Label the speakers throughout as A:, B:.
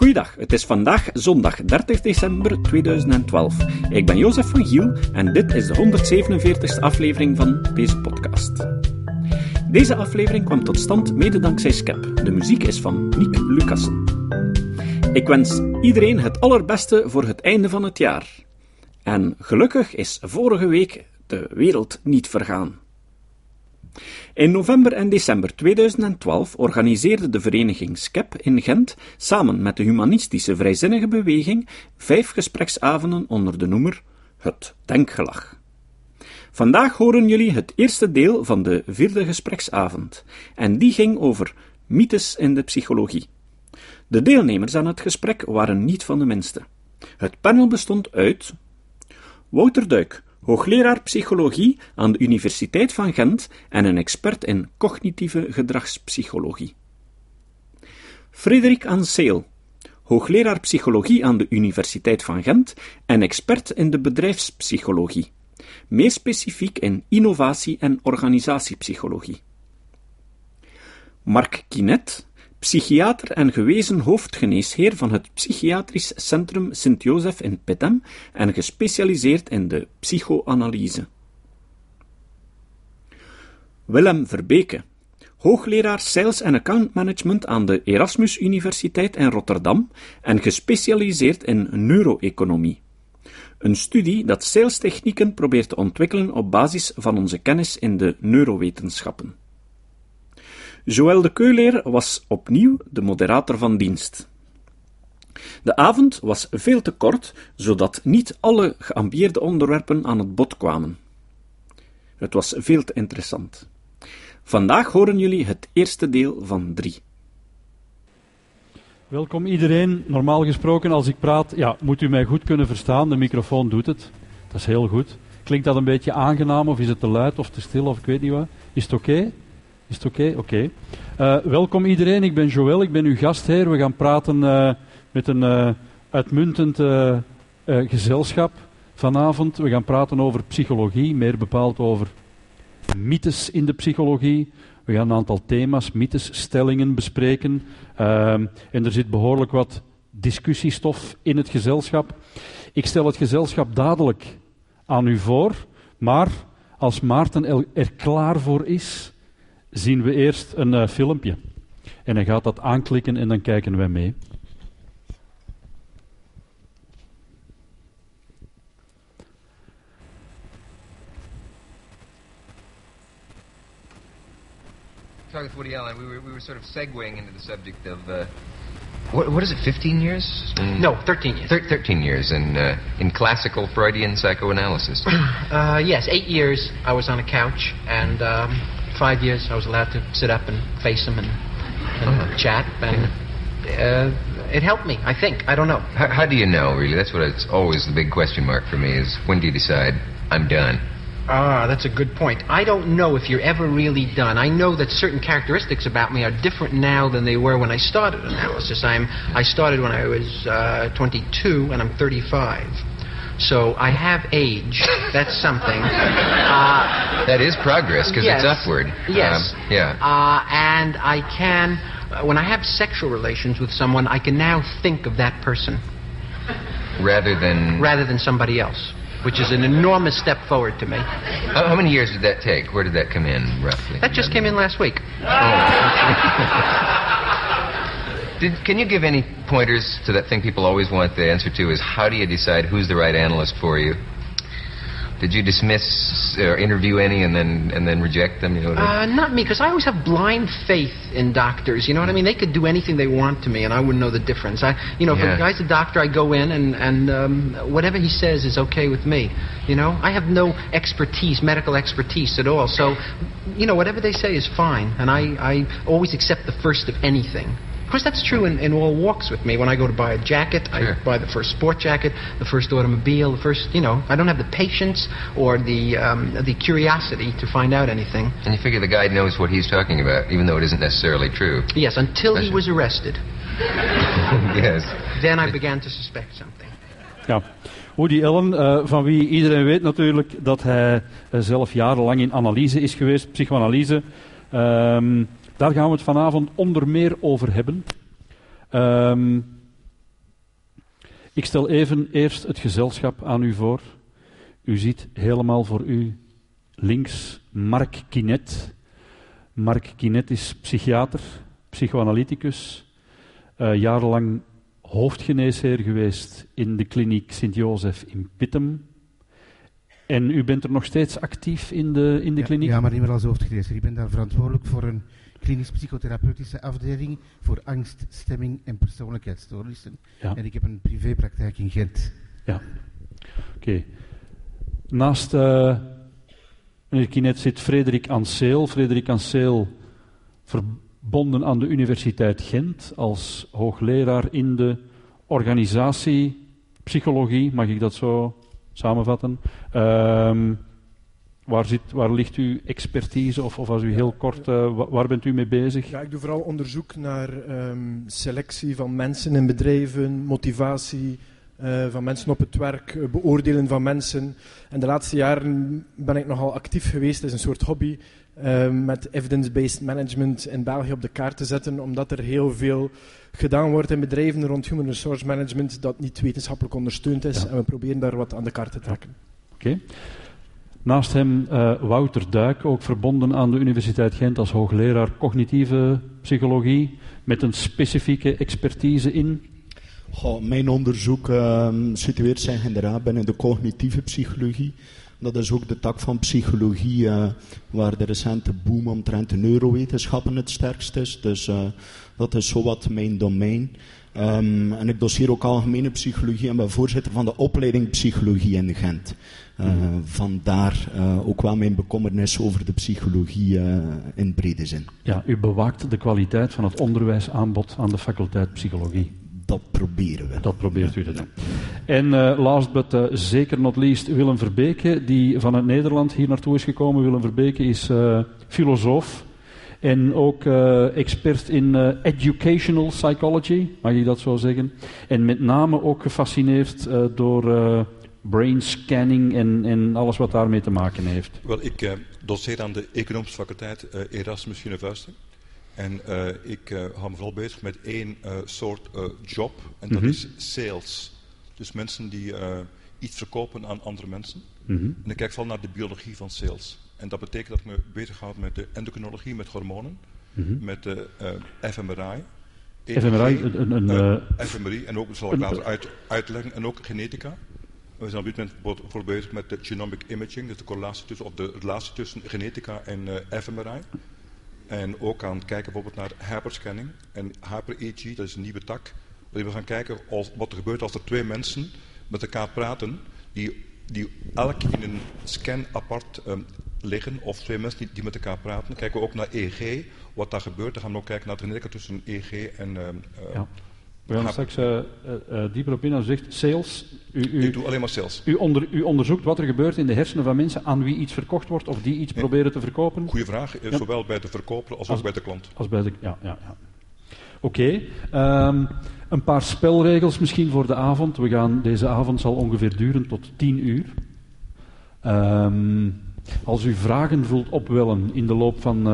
A: Goeiedag, het is vandaag zondag 30 december 2012. Ik ben Jozef van Giel en dit is de 147ste aflevering van deze podcast. Deze aflevering kwam tot stand mede dankzij Skep. De muziek is van Nick Lucassen. Ik wens iedereen het allerbeste voor het einde van het jaar. En gelukkig is vorige week de wereld niet vergaan. In november en december 2012 organiseerde de vereniging SCEP in Gent samen met de humanistische vrijzinnige beweging vijf gespreksavonden onder de noemer Het Denkgelag. Vandaag horen jullie het eerste deel van de vierde gespreksavond, en die ging over mythes in de psychologie. De deelnemers aan het gesprek waren niet van de minste. Het panel bestond uit Wouter Duik, hoogleraar psychologie aan de Universiteit van Gent en een expert in cognitieve gedragspsychologie. Frederik Anseel, hoogleraar psychologie aan de Universiteit van Gent en expert in de bedrijfspsychologie, meer specifiek in innovatie- en organisatiepsychologie. Mark Kinet, psychiater en gewezen hoofdgeneesheer van het Psychiatrisch Centrum Sint-Jozef in Petem en gespecialiseerd in de psychoanalyse. Willem Verbeke, hoogleraar Sales en Account Management aan de Erasmus Universiteit in Rotterdam en gespecialiseerd in neuroeconomie. Een studie dat salestechnieken probeert te ontwikkelen op basis van onze kennis in de neurowetenschappen. Joël de Keuleer was opnieuw de moderator van dienst. De avond was veel te kort, zodat niet alle geambieerde onderwerpen aan het bod kwamen. Het was veel te interessant. Vandaag horen jullie het eerste deel van drie.
B: Welkom iedereen. Normaal gesproken, als ik praat, ja, moet u mij goed kunnen verstaan. De microfoon doet het. Dat is heel goed. Klinkt dat een beetje aangenaam of is het te luid of te stil of ik weet niet wat? Is het oké? Is het oké? Oké. Eh, welkom iedereen, ik ben Joël, ik ben uw gastheer. We gaan praten uh, met een uh, uitmuntend gezelschap vanavond. We gaan praten over psychologie, meer bepaald over mythes in de psychologie. We gaan een aantal thema's, mythes, stellingen bespreken. En er zit behoorlijk wat discussiestof in het gezelschap. Ik stel het gezelschap dadelijk aan u voor, maar als Maarten er klaar voor is, zien we eerst een uh, filmpje. En hij gaat dat aanklikken en dan kijken wij mee.
C: Talking with Woody Allen, we were, we were sort of segueing into the subject of uh, what, what is it? Fifteen years?
D: In, no, thirteen years.
C: Thir- Thirteen years in uh, in classical Freudian psychoanalysis.
D: uh, yes, eight years I was on a couch, and um, five years I was allowed to sit up and face him and, and
C: Uh-huh.
D: chat, and uh, it helped me. I think. I don't know.
C: How, how do you know, really? That's what it's always the big question mark for me is when do you decide I'm done?
D: Ah, that's a good point. I don't know if you're ever really done. I know that certain characteristics about me are different now than they were when I started analysis. I'm I started when I was uh, 22 and I'm 35. So I have age. That's something. Uh,
C: That is progress because
D: yes.
C: it's upward.
D: Yes.
C: Um, yeah.
D: Uh, and I can, uh, when I have sexual relations with someone, I can now think of that person
C: Rather than
D: rather than somebody else, which is an enormous step forward to me.
C: how, how many years did that take? Where did that come in roughly?
D: That just came in last week.
C: Did, can you give any pointers to that thing people always want the answer to? Is how do you decide who's the right analyst for you? Did you dismiss or interview any and then and then reject them? You know.
D: Uh, not me, because I always have blind faith in doctors. You know what I mean? They could do anything they want to me, and I wouldn't know the difference. I, you know, if
C: Yeah.
D: a guy's a doctor, I go in, and and um, whatever he says is okay with me. You know, I have no expertise, medical expertise at all. So, you know, whatever they say is fine, and I I always accept the first of anything. Of course, that's true in, in all walks with me. When I go to buy a jacket,
C: Sure.
D: I buy the first sport jacket, the first automobile, the first, you know, I don't have the patience or the um, the curiosity to find out anything.
C: And you figure the guy knows what he's talking about, even though it isn't necessarily true.
D: Yes, until he was arrested.
C: yes.
D: Then I began to suspect something.
B: Ja. Woody Allen, eh, van wie iedereen weet natuurlijk dat hij eh, zelf jarenlang in analyse is geweest, psychoanalyse. Ehm, daar gaan we het vanavond onder meer over hebben. Ehm, Ik stel even eerst het gezelschap aan u voor. U ziet helemaal voor u links Mark Kinet. Mark Kinet is psychiater, psychoanalyticus, uh, jarenlang hoofdgeneesheer geweest in de kliniek Sint-Jozef in Pittem. En u bent er nog steeds actief in de, in de
E: ja,
B: kliniek?
E: Ja, maar niet meer als hoofdgeneesheer. Ik ben daar verantwoordelijk voor een klinisch-psychotherapeutische afdeling voor angst, stemming en persoonlijkheidsstoornissen.
B: Ja.
E: En ik heb een privépraktijk in Gent.
B: Ja, oké. Naast uh, meneer Kinet zit Frederik Anseel. Frederik Anseel, verbonden aan de Universiteit Gent als hoogleraar in de organisatiepsychologie, mag ik dat zo samenvatten? Um, Waar, zit, waar ligt uw expertise of, of als u heel kort, uh, waar bent u mee bezig?
F: Ja, ik doe vooral onderzoek naar um, selectie van mensen in bedrijven, motivatie uh, van mensen op het werk, uh, beoordelen van mensen. En de laatste jaren ben ik nogal actief geweest, dat is een soort hobby, ehm, met evidence-based management in België op de kaart te zetten, omdat er heel veel gedaan wordt in bedrijven rond human resource management dat niet wetenschappelijk ondersteund is.
B: Ja.
F: En we proberen daar wat aan de kaart te trekken.
B: Oké. Okay. Naast hem uh, Wouter Duik, ook verbonden aan de Universiteit Gent als hoogleraar cognitieve psychologie, met een specifieke expertise in.
G: Goh, mijn onderzoek uh, situeert zich inderdaad binnen de cognitieve psychologie. Dat is ook de tak van psychologie uh, waar de recente boom omtrent de neurowetenschappen het sterkst is. Dus uh, dat is zowat mijn domein. Um, en ik doseer ook algemene psychologie en ben voorzitter van de opleiding psychologie in Gent. Mm. Vandaar uh, ook wel mijn bekommernis over de psychologie uh, in brede zin.
B: Ja, u bewaakt de kwaliteit van het onderwijsaanbod aan de faculteit psychologie.
G: Dat proberen we.
B: Dat probeert u te doen. En uh, last but uh, zeker not least Willem Verbeke, die vanuit Nederland hier naartoe is gekomen. Willem Verbeke is uh, filosoof en ook expert in educational psychology, mag ik dat zo zeggen. En met name ook gefascineerd door brain scanning en, en, alles wat daarmee te maken heeft.
H: Wel, ik uh, doseer aan de economische faculteit uh, Erasmus University. En uh, ik hou me vooral bezig met één soort job, en dat
B: Mhm.
H: is sales. Dus mensen die iets verkopen aan andere mensen.
B: Mhm.
H: En ik kijk vooral naar de biologie van sales. En dat betekent dat ik me bezighoud met de endocrinologie, met hormonen,
B: Mhm.
H: met de fMRI.
B: fMRI, een, een,
H: uh, fMRI, en ook zal ik later uit, uitleggen, en ook genetica. We zijn op dit moment bijvoorbeeld met de genomic imaging, dus de correlatie tussen, of de relatie tussen genetica en eh, fMRI. En ook aan kijken bijvoorbeeld naar hyperscanning en hyper-EG, dat is een nieuwe tak. Waarin we gaan kijken wat er gebeurt als er twee mensen met elkaar praten, die, die elk in een scan apart ehm, liggen, of twee mensen die, die met elkaar praten. Kijken we ook naar EEG, wat daar gebeurt. Dan gaan we ook kijken naar de genetica tussen EEG en... ehm, eh,
B: ja. We gaan straks eh, dieper op in. Zegt sales, u, u,
H: Ik doe alleen maar sales.
B: u, onder, u onderzoekt wat er gebeurt in de hersenen van mensen aan wie iets verkocht wordt of die iets
H: Nee.
B: proberen te verkopen.
H: Goeie vraag,
B: Ja.
H: zowel bij de verkoper als,
B: Als-
H: ook bij de klant.
B: Als bij de, ja, ja, ja. Oké, ehm, een paar spelregels misschien voor de avond. We gaan, deze avond zal ongeveer duren tot tien uur. Ehm, als u vragen voelt opwellen in de loop van,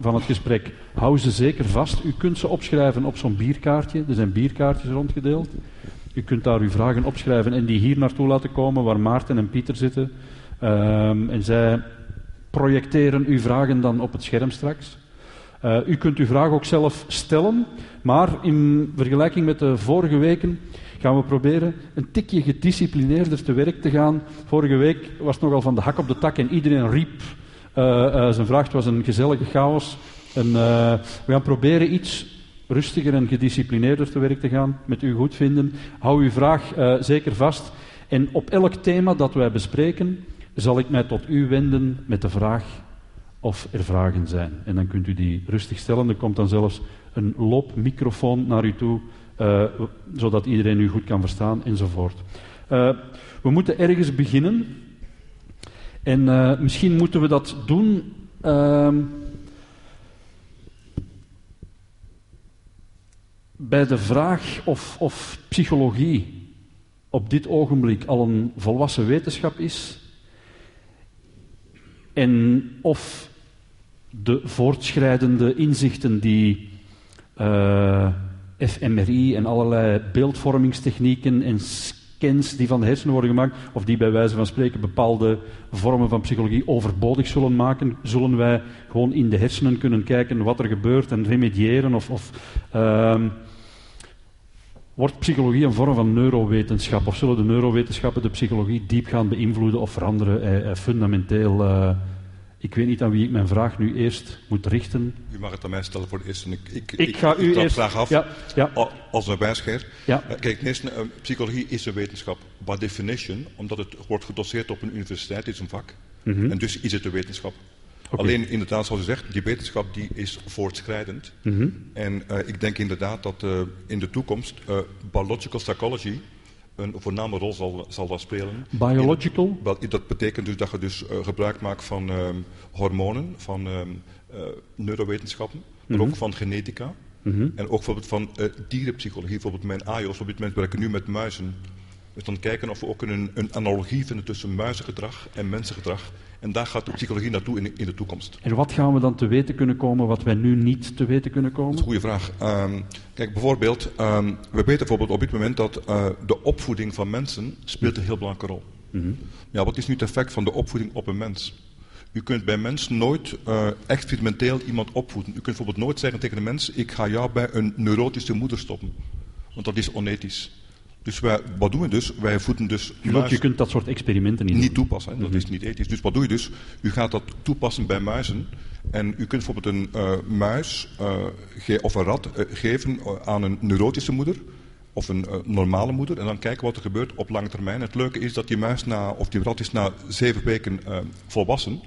B: van het gesprek, hou ze zeker vast. U kunt ze opschrijven op zo'n bierkaartje. Er zijn bierkaartjes rondgedeeld. U kunt daar uw vragen opschrijven en die hier naartoe laten komen, waar Maarten en Pieter zitten. Ehm, en zij projecteren uw vragen dan op het scherm straks. Eh, u kunt uw vraag ook zelf stellen, maar in vergelijking met de vorige weken gaan we proberen een tikje gedisciplineerder te werk te gaan. Vorige week was het nogal van de hak op de tak en iedereen riep zijn vraag. Was een gezellige chaos. En, eh, we gaan proberen iets rustiger en gedisciplineerder te werk te gaan, met u goed vinden. Hou uw vraag eh, zeker vast. En op elk thema dat wij bespreken, zal ik mij tot u wenden met de vraag of er vragen zijn. En dan kunt u die rustig stellen. Er komt dan zelfs een loopmicrofoon naar u toe, eh, zodat iedereen u goed kan verstaan, enzovoort. Eh, we moeten ergens beginnen. En eh, misschien moeten we dat doen. ehm, bij de vraag of, of psychologie op dit ogenblik al een volwassen wetenschap is. En of de voortschrijdende inzichten die eh, fMRI en allerlei beeldvormingstechnieken en scans die van de hersenen worden gemaakt, of die bij wijze van spreken bepaalde vormen van psychologie overbodig zullen maken, zullen wij gewoon in de hersenen kunnen kijken wat er gebeurt en remediëren of, of ehm, Wordt psychologie een vorm van neurowetenschap? Of zullen de neurowetenschappen de psychologie diep gaan beïnvloeden of veranderen? Eh, eh, fundamenteel. Eh, ik weet niet aan wie ik mijn vraag nu eerst moet richten.
H: U mag het aan mij stellen voor de eerste. Ik, ik,
B: ik ga u eerst...
H: vraag af
B: ja, ja.
H: als een wijsgeer.
B: Ja.
H: Uh, kijk, ten eerste, uh, psychologie is een wetenschap. By definition, omdat het wordt gedoseerd op een universiteit, is een vak. Mm -hmm. En dus is het een wetenschap. Okay. Alleen inderdaad, zoals u zegt, die wetenschap die is voortschrijdend.
B: Mm -hmm.
H: En uh, ik denk inderdaad dat uh, in de toekomst uh, biological psychology een voorname rol zal, zal wel spelen.
B: Biological?
H: Dat betekent dus dat je dus gebruik maakt van um, hormonen, van um, neurowetenschappen, maar
B: Mhm.
H: ook van genetica.
B: Mhm.
H: En ook bijvoorbeeld van dierenpsychologie. Bijvoorbeeld mijn AIOS, op dit moment werken nu met muizen. Dus dan kijken of we ook een, een analogie vinden tussen muizengedrag en mensengedrag. En daar gaat de psychologie naartoe in, in de toekomst.
B: En wat gaan we dan te weten kunnen komen wat wij nu niet te weten kunnen komen?
H: Dat is een goede vraag. Um, kijk, bijvoorbeeld, um, we weten bijvoorbeeld op dit moment dat uh, de opvoeding van mensen speelt een heel belangrijke rol.
B: Mm -hmm.
H: Ja, wat is nu het effect van de opvoeding op een mens? U kunt bij mensen nooit uh, experimenteel iemand opvoeden. U kunt bijvoorbeeld nooit zeggen tegen een mens, ik ga jou bij een neurotische moeder stoppen. Want dat is onethisch. Dus wij, wat doen we dus? Wij voeden dus.
B: Muis... Je kunt dat soort experimenten niet,
H: niet toepassen. Hè? Dat mm -hmm. is niet ethisch. Dus wat doe je dus? U gaat dat toepassen bij muizen. En u kunt bijvoorbeeld een uh, muis uh, of een rat uh, geven aan een neurotische moeder. Of een normale moeder. En dan kijken wat er gebeurt op lange termijn. Het leuke is dat die muis na, of die rat is na zeven weken volwassen.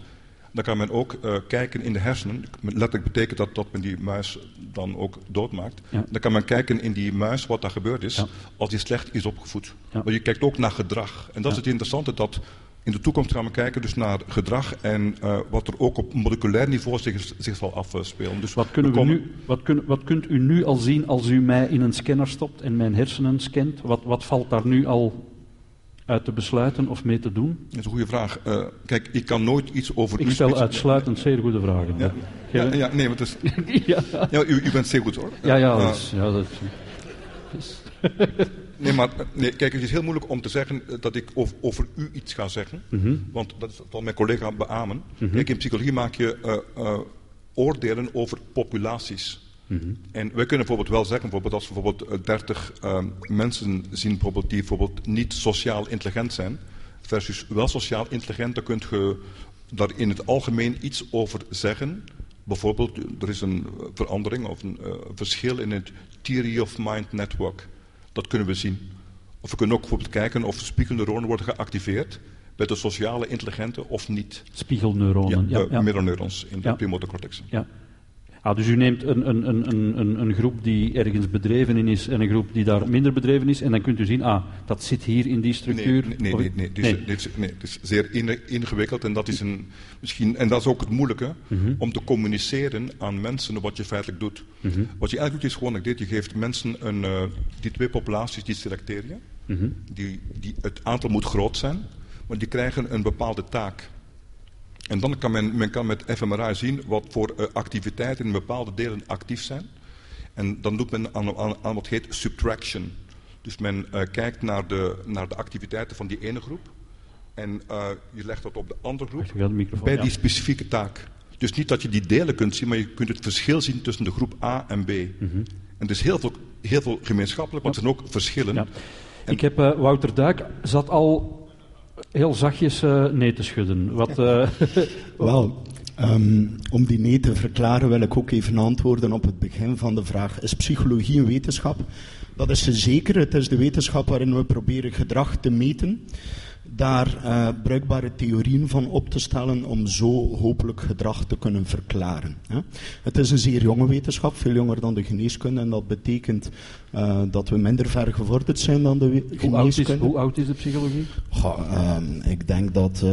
H: Dan kan men ook uh, kijken in de hersenen. Letterlijk betekent dat dat men die muis dan ook doodmaakt.
B: Ja.
H: Dan kan men kijken in die muis wat daar gebeurd is.
B: Ja.
H: Als die slecht is opgevoed.
B: Ja.
H: Maar je kijkt ook naar gedrag. En dat is het interessante. Dat in de toekomst gaan we kijken dus naar gedrag. En uh, wat er ook op moleculair niveau zich, zich zal afspelen. Dus
B: wat, kunnen we komen... nu, wat, kun, wat kunt u nu al zien als u mij in een scanner stopt en mijn hersenen scant? Wat, wat valt daar nu al uit te besluiten of mee te doen?
H: Dat is een goede vraag. Uh, kijk, ik kan nooit iets over
B: ik stel uitsluitend zeer goede vragen.
H: Ja, ja, ja nee, het is...
B: ja.
H: ja u, u, bent zeer goed hoor.
B: Ja, ja, dat is... Ja, dat is...
H: nee, maar nee, kijk, het is heel moeilijk om te zeggen dat ik over, over u iets ga zeggen.
B: Mm -hmm.
H: Want dat is wat mijn collega beamen.
B: Mhm.
H: Kijk, in psychologie maak je uh, uh, oordelen over populaties.
B: Mm -hmm.
H: En wij kunnen bijvoorbeeld wel zeggen, bijvoorbeeld als we bijvoorbeeld 30 uh, mensen zien bijvoorbeeld die bijvoorbeeld niet sociaal intelligent zijn, versus wel sociaal intelligent, dan kunt je daar in het algemeen iets over zeggen. Bijvoorbeeld, er is een verandering of een uh, verschil in het Theory of Mind Network. Dat kunnen we zien. Of we kunnen ook bijvoorbeeld kijken of spiegelneuronen worden geactiveerd bij de sociale intelligente of niet.
B: Spiegelneuronen,
H: ja.
B: ja,
H: ja. Middelneurons in de
B: ja.
H: cortex.
B: Ja. Ah, dus u neemt een, een, een, een, een groep die ergens bedreven in is en een groep die daar minder bedreven is. En dan kunt u zien, ah, dat zit hier in die structuur.
H: Nee, nee, nee, nee, nee, nee. Het, nee, het is zeer ingewikkeld en dat is, een, misschien, en dat is ook het moeilijke,
B: mm -hmm.
H: om te communiceren aan mensen wat je feitelijk doet.
B: Mm -hmm.
H: Wat je eigenlijk doet is gewoon dit, je geeft mensen een, uh, die twee populaties, die selecteer je.
B: Mm -hmm.
H: die, die, het aantal moet groot zijn, maar die krijgen een bepaalde taak. En dan kan men, men kan met fMRI zien wat voor uh, activiteiten in bepaalde delen actief zijn. En dan doet men aan, aan, aan wat heet subtraction. Dus men uh, kijkt naar de, naar de activiteiten van die ene groep. En uh, je legt dat op de andere groep bij
B: ja.
H: die specifieke taak. Dus niet dat je die delen kunt zien, maar je kunt het verschil zien tussen de groep A en B.
B: Mm -hmm.
H: En is heel veel, heel veel gemeenschappelijk, want er zijn ook verschillen.
B: Ja. Ik heb Wouter Duik zat al heel zachtjes uh, nee te schudden. Wat, uh...
G: Wel, um, om die nee te verklaren wil ik ook even antwoorden op het begin van de vraag. Is psychologie een wetenschap? Dat is ze zeker. Het is de wetenschap waarin we proberen gedrag te meten. Daar uh, bruikbare theorieën van op te stellen om zo hopelijk gedrag te kunnen verklaren. Hè. Het is een zeer jonge wetenschap, veel jonger dan de geneeskunde. En dat betekent uh, dat we minder ver gevorderd zijn dan de geneeskunde.
B: Hoe oud is, hoe oud is de psychologie?
G: Goh, um, ik denk dat uh,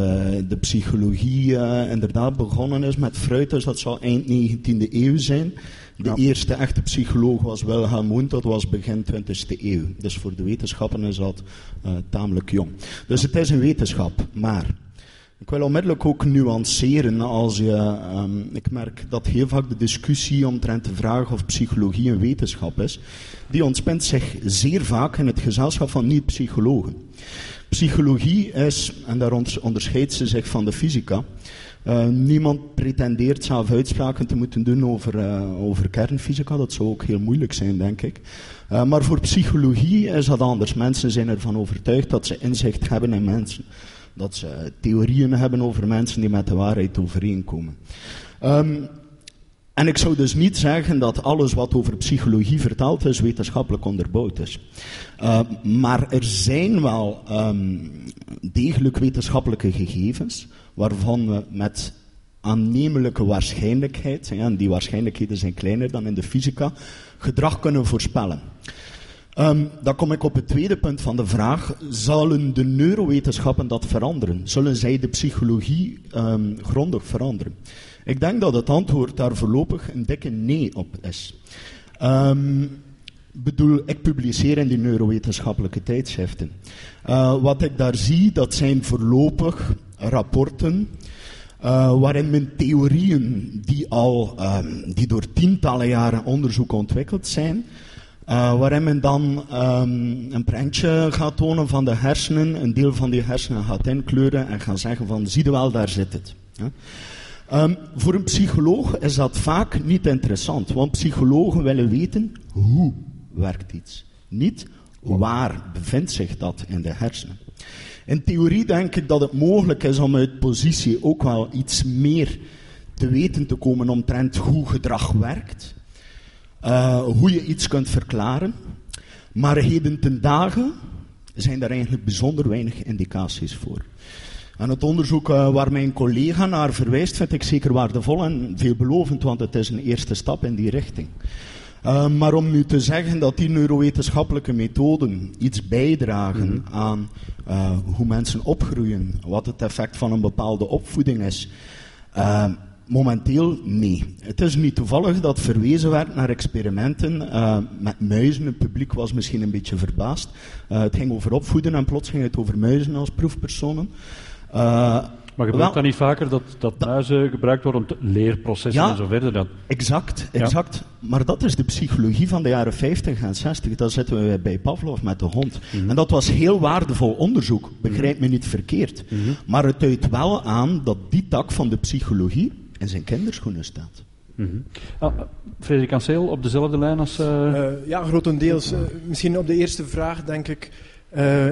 G: de psychologie inderdaad begonnen is met Freud, dus dat zou eind 19e eeuw zijn. De ja. eerste echte psycholoog was Wilhelm Wundt, dat was begin 20e eeuw. Dus voor de wetenschappen is dat uh, tamelijk jong. Dus het is een wetenschap, maar Ik wil onmiddellijk ook nuanceren als je, ehm, ik merk dat heel vaak de discussie omtrent de vraag of psychologie een wetenschap is, die ontspint zich zeer vaak in het gezelschap van niet-psychologen. Psychologie is, en daar onderscheidt ze zich van de fysica, uh, niemand pretendeert zelf uitspraken te moeten doen over, uh, over kernfysica. Dat zou ook heel moeilijk zijn, denk ik. Uh, maar voor psychologie is dat anders. Mensen zijn ervan overtuigd dat ze inzicht hebben in mensen. Dat ze theorieën hebben over mensen die met de waarheid overeenkomen. Um, en ik zou dus niet zeggen dat alles wat over psychologie verteld is wetenschappelijk onderbouwd is. Uh, maar er zijn wel um, degelijk wetenschappelijke gegevens waarvan we met aannemelijke waarschijnlijkheid, en die waarschijnlijkheden zijn kleiner dan in de fysica, gedrag kunnen voorspellen. Um, dan kom ik op het tweede punt van de vraag. Zullen de neurowetenschappen dat veranderen? Zullen zij de psychologie um, grondig veranderen? Ik denk dat het antwoord daar voorlopig een dikke nee op is. Um, bedoel, ik publiceer in die neurowetenschappelijke tijdschriften. Uh, wat ik daar zie, dat zijn voorlopig rapporten uh, waarin men theorieën die al um, die door tientallen jaren onderzoek ontwikkeld zijn, uh, waarin men dan um, een prentje gaat tonen van de hersenen, een deel van die hersenen gaat inkleuren en gaan zeggen van zie je wel, daar zit het. Ja? Um, voor een psycholoog is dat vaak niet interessant, want psychologen willen weten hoe werkt iets. Niet waar bevindt zich dat in de hersenen. In theorie denk ik dat het mogelijk is om uit positie ook wel iets meer te weten te komen omtrent hoe gedrag werkt. Uh, hoe je iets kunt verklaren. Maar heden ten dagen zijn daar eigenlijk bijzonder weinig indicaties voor. En het onderzoek uh, waar mijn collega naar verwijst, vind ik zeker waardevol en veelbelovend, want het is een eerste stap in die richting. Uh, maar om nu te zeggen dat die neurowetenschappelijke methoden iets bijdragen mm -hmm. aan uh, hoe mensen opgroeien, wat het effect van een bepaalde opvoeding is, uh, momenteel nee. Het is niet toevallig dat verwezen werd naar experimenten met muizen. Het publiek was misschien een beetje verbaasd. het ging over opvoeden en plots ging het over muizen als proefpersonen.
B: Maar gebeurt dat niet vaker dat, dat, dat muizen gebruikt worden om te, leerprocessen
G: ja,
B: en zo verder? Dan?
G: Exact, exact. Ja. Maar dat is de psychologie van de jaren 50 en 60. Dat zitten we bij Pavlov met de hond. Mm -hmm. En dat was heel waardevol onderzoek, begrijp me niet verkeerd. Mm -hmm. Maar het duidt wel aan dat die tak van de psychologie in zijn kinderschoenen staat.
B: Mm -hmm. ah, Frederik Anseel, op dezelfde lijn als... Uh...
F: Uh, ja, grotendeels. Uh, misschien op de eerste vraag denk ik...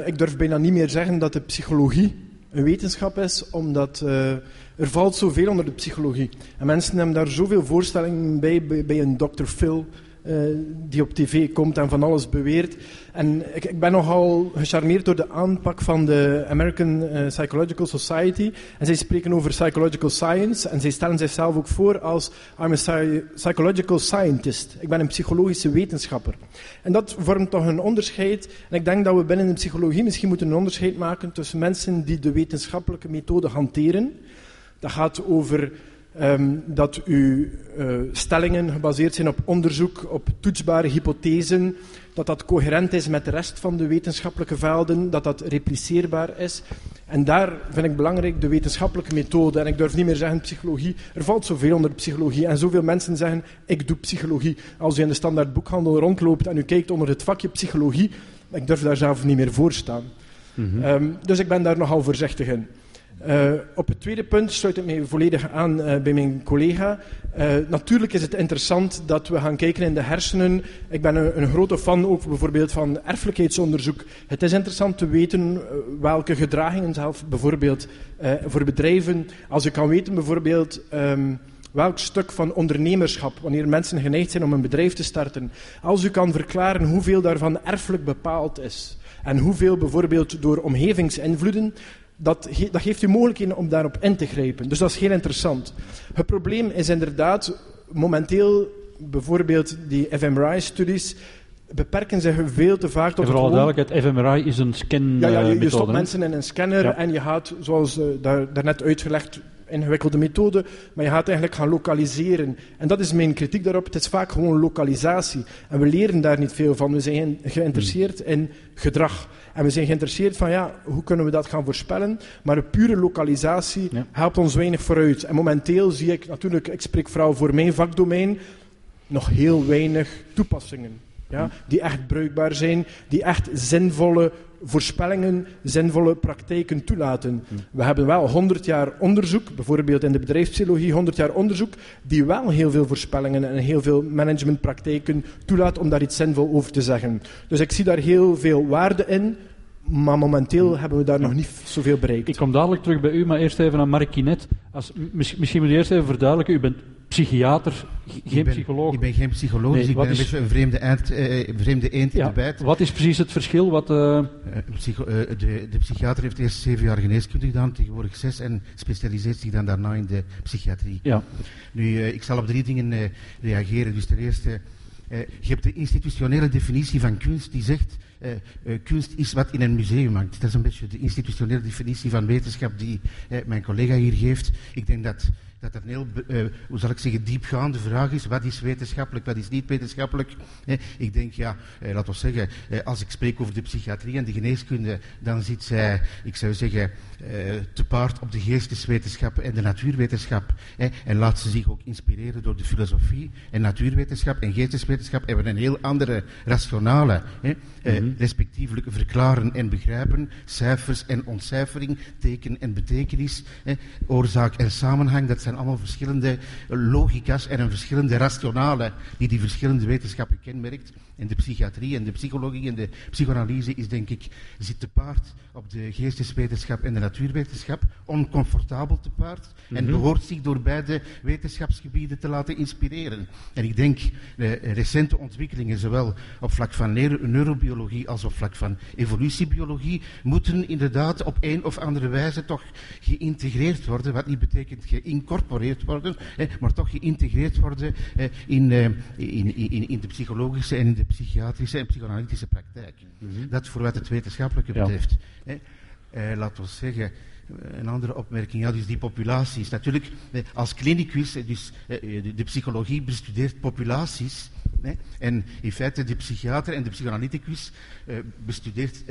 F: ik durf bijna niet meer zeggen dat de psychologie een wetenschap is, omdat uh, er valt zoveel onder de psychologie. En mensen hebben daar zoveel voorstellingen bij, bij, bij een Dr. Phil, uh, die op tv komt en van alles beweert. En ik, ik, ben nogal gecharmeerd door de aanpak van de American uh, Psychological Society. En zij spreken over psychological science en zij stellen zichzelf ook voor als I'm a psychological scientist. Ik ben een psychologische wetenschapper. En dat vormt toch een onderscheid. En ik denk dat we binnen de psychologie misschien moeten een onderscheid maken tussen mensen die de wetenschappelijke methode hanteren. Dat gaat over Um, dat uw uh, stellingen gebaseerd zijn op onderzoek, op toetsbare hypothesen, dat dat coherent is met de rest van de wetenschappelijke velden, dat dat repliceerbaar is. En daar vind ik belangrijk de wetenschappelijke methode. En ik durf niet meer zeggen psychologie. Er valt zoveel onder psychologie. En zoveel mensen zeggen, ik doe psychologie. Als u in de standaard boekhandel rondloopt en u kijkt onder het vakje psychologie, ik durf daar zelf niet meer voor staan. Mm -hmm. um, dus ik ben daar nogal voorzichtig in. Uh, op het tweede punt sluit ik mij volledig aan uh, bij mijn collega. Uh, natuurlijk is het interessant dat we gaan kijken in de hersenen. Ik ben een, een, grote fan ook bijvoorbeeld van erfelijkheidsonderzoek. Het is interessant te weten welke gedragingen zelf bijvoorbeeld voor bedrijven, als je kan weten bijvoorbeeld um, welk stuk van ondernemerschap, wanneer mensen geneigd zijn om een bedrijf te starten, als u kan verklaren hoeveel daarvan erfelijk bepaald is. En hoeveel bijvoorbeeld door omgevingsinvloeden, dat, ge dat, geeft u mogelijkheden om daarop in te grijpen. Dus dat is heel interessant. Het probleem is inderdaad, momenteel bijvoorbeeld die fMRI-studies beperken zich veel te vaak tot
B: en vooral duidelijkheid, fMRI is een scan
F: Ja, ja je, je stopt mensen in een scanner ja. en je gaat, zoals uh, daar, daarnet uitgelegd, ingewikkelde methode, maar je gaat eigenlijk gaan lokaliseren. En dat is mijn kritiek daarop. Het is vaak gewoon lokalisatie. En we leren daar niet veel van. We zijn geïnteresseerd in gedrag. En we zijn geïnteresseerd van, ja, hoe kunnen we dat gaan voorspellen? Maar een pure lokalisatie helpt ons weinig vooruit. En momenteel zie ik natuurlijk, ik spreek vooral voor mijn vakdomein, nog heel weinig toepassingen. Ja, die echt bruikbaar zijn, die echt zinvolle voorspellingen, zinvolle praktijken toelaten. We hebben wel 100 jaar onderzoek, bijvoorbeeld in de bedrijfspsychologie, 100 jaar onderzoek, die wel heel veel voorspellingen en heel veel managementpraktijken toelaat om daar iets zinvol over te zeggen. Dus ik zie daar heel veel waarde in, maar momenteel hebben we daar nog niet zoveel bereikt.
B: Ik kom dadelijk terug bij u, maar eerst even aan Mark Kinet. Als, misschien moet u eerst even verduidelijken, u bent psychiater, geen psycholoog.
E: Ik ben geen psycholoog, dus ik ben een beetje een vreemde, eind, uh, vreemde eend in de bijt.
B: Wat is precies het verschil? Wat, uh...
E: Psycho, de, de, psychiater heeft eerst zeven jaar geneeskunde gedaan, tegenwoordig zes, en specialiseert zich dan daarna in de psychiatrie.
B: Ja.
E: Nu, ik zal op drie dingen reageren. Dus ten eerste, je hebt de institutionele definitie van kunst die zegt uh, uh, kunst is wat in een museum hangt. Dat is een beetje de institutionele definitie van wetenschap die uh, mijn collega hier geeft. Ik denk dat dat een heel, uh, hoe zal ik zeggen, diepgaande vraag is. Wat is wetenschappelijk, wat is niet wetenschappelijk? Eh, ik denk, ja, eh, laten we zeggen, eh, als ik spreek over de psychiatrie en de geneeskunde, dan zit zij, ik zou zeggen, te paard op de geesteswetenschap en de natuurwetenschap. en laat ze zich ook inspireren door de filosofie. En natuurwetenschap en geesteswetenschap hebben een heel andere rationale, mhm. respectievelijk verklaren en begrijpen, cijfers en ontcijfering, teken en betekenis, oorzaak en samenhang. Dat zijn allemaal verschillende logica's en een verschillende rationale die die verschillende wetenschappen kenmerkt. En de psychiatrie en de psychologie en de psychoanalyse is denk ik, zit te paard op de geesteswetenschap en de natuurwetenschap, oncomfortabel te paard en mhm. behoort zich door beide wetenschapsgebieden te laten inspireren. En ik denk, de recente ontwikkelingen, zowel op vlak van neurobiologie als op vlak van evolutiebiologie, moeten inderdaad op een of andere wijze toch geïntegreerd worden, wat niet betekent geïncorporeerd worden, maar toch geïntegreerd worden eh, in, in, in, in de psychologische en in de psychiatrische en psychoanalytische praktijk. Mhm. Dat voor wat het wetenschappelijke betreft. Ja. Eh, laten we zeggen, eh, een andere opmerking, ja, dus die populaties. Natuurlijk, eh, als klinicus, dus de, de psychologie bestudeert populaties. En in feite, de psychiater en de psychoanalyticus bestudeert